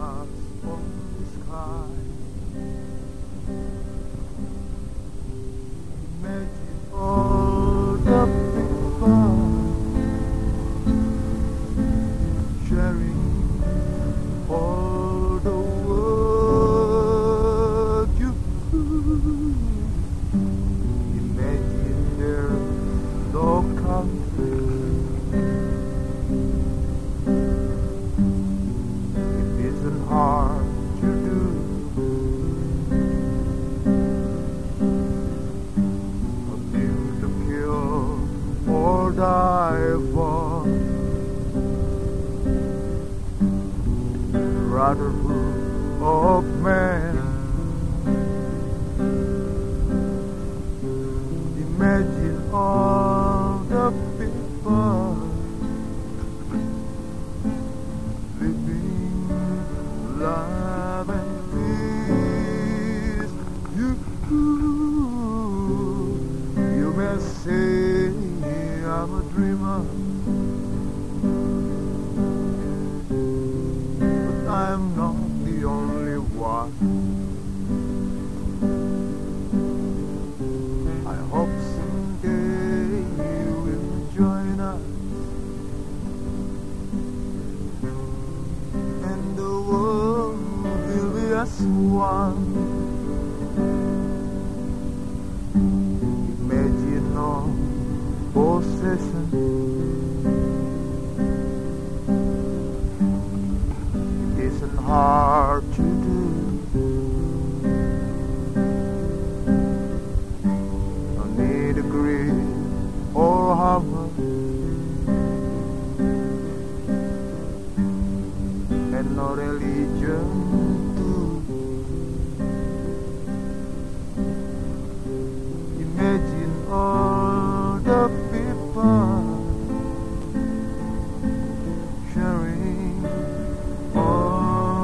From the sky. Imagine die for. Brotherhood of man. Imagine all I'm a dreamer, but I'm not the only one. I hope someday you will join us and the world will be as one possession it isn't hard to do. No need a grid or hover. And no religion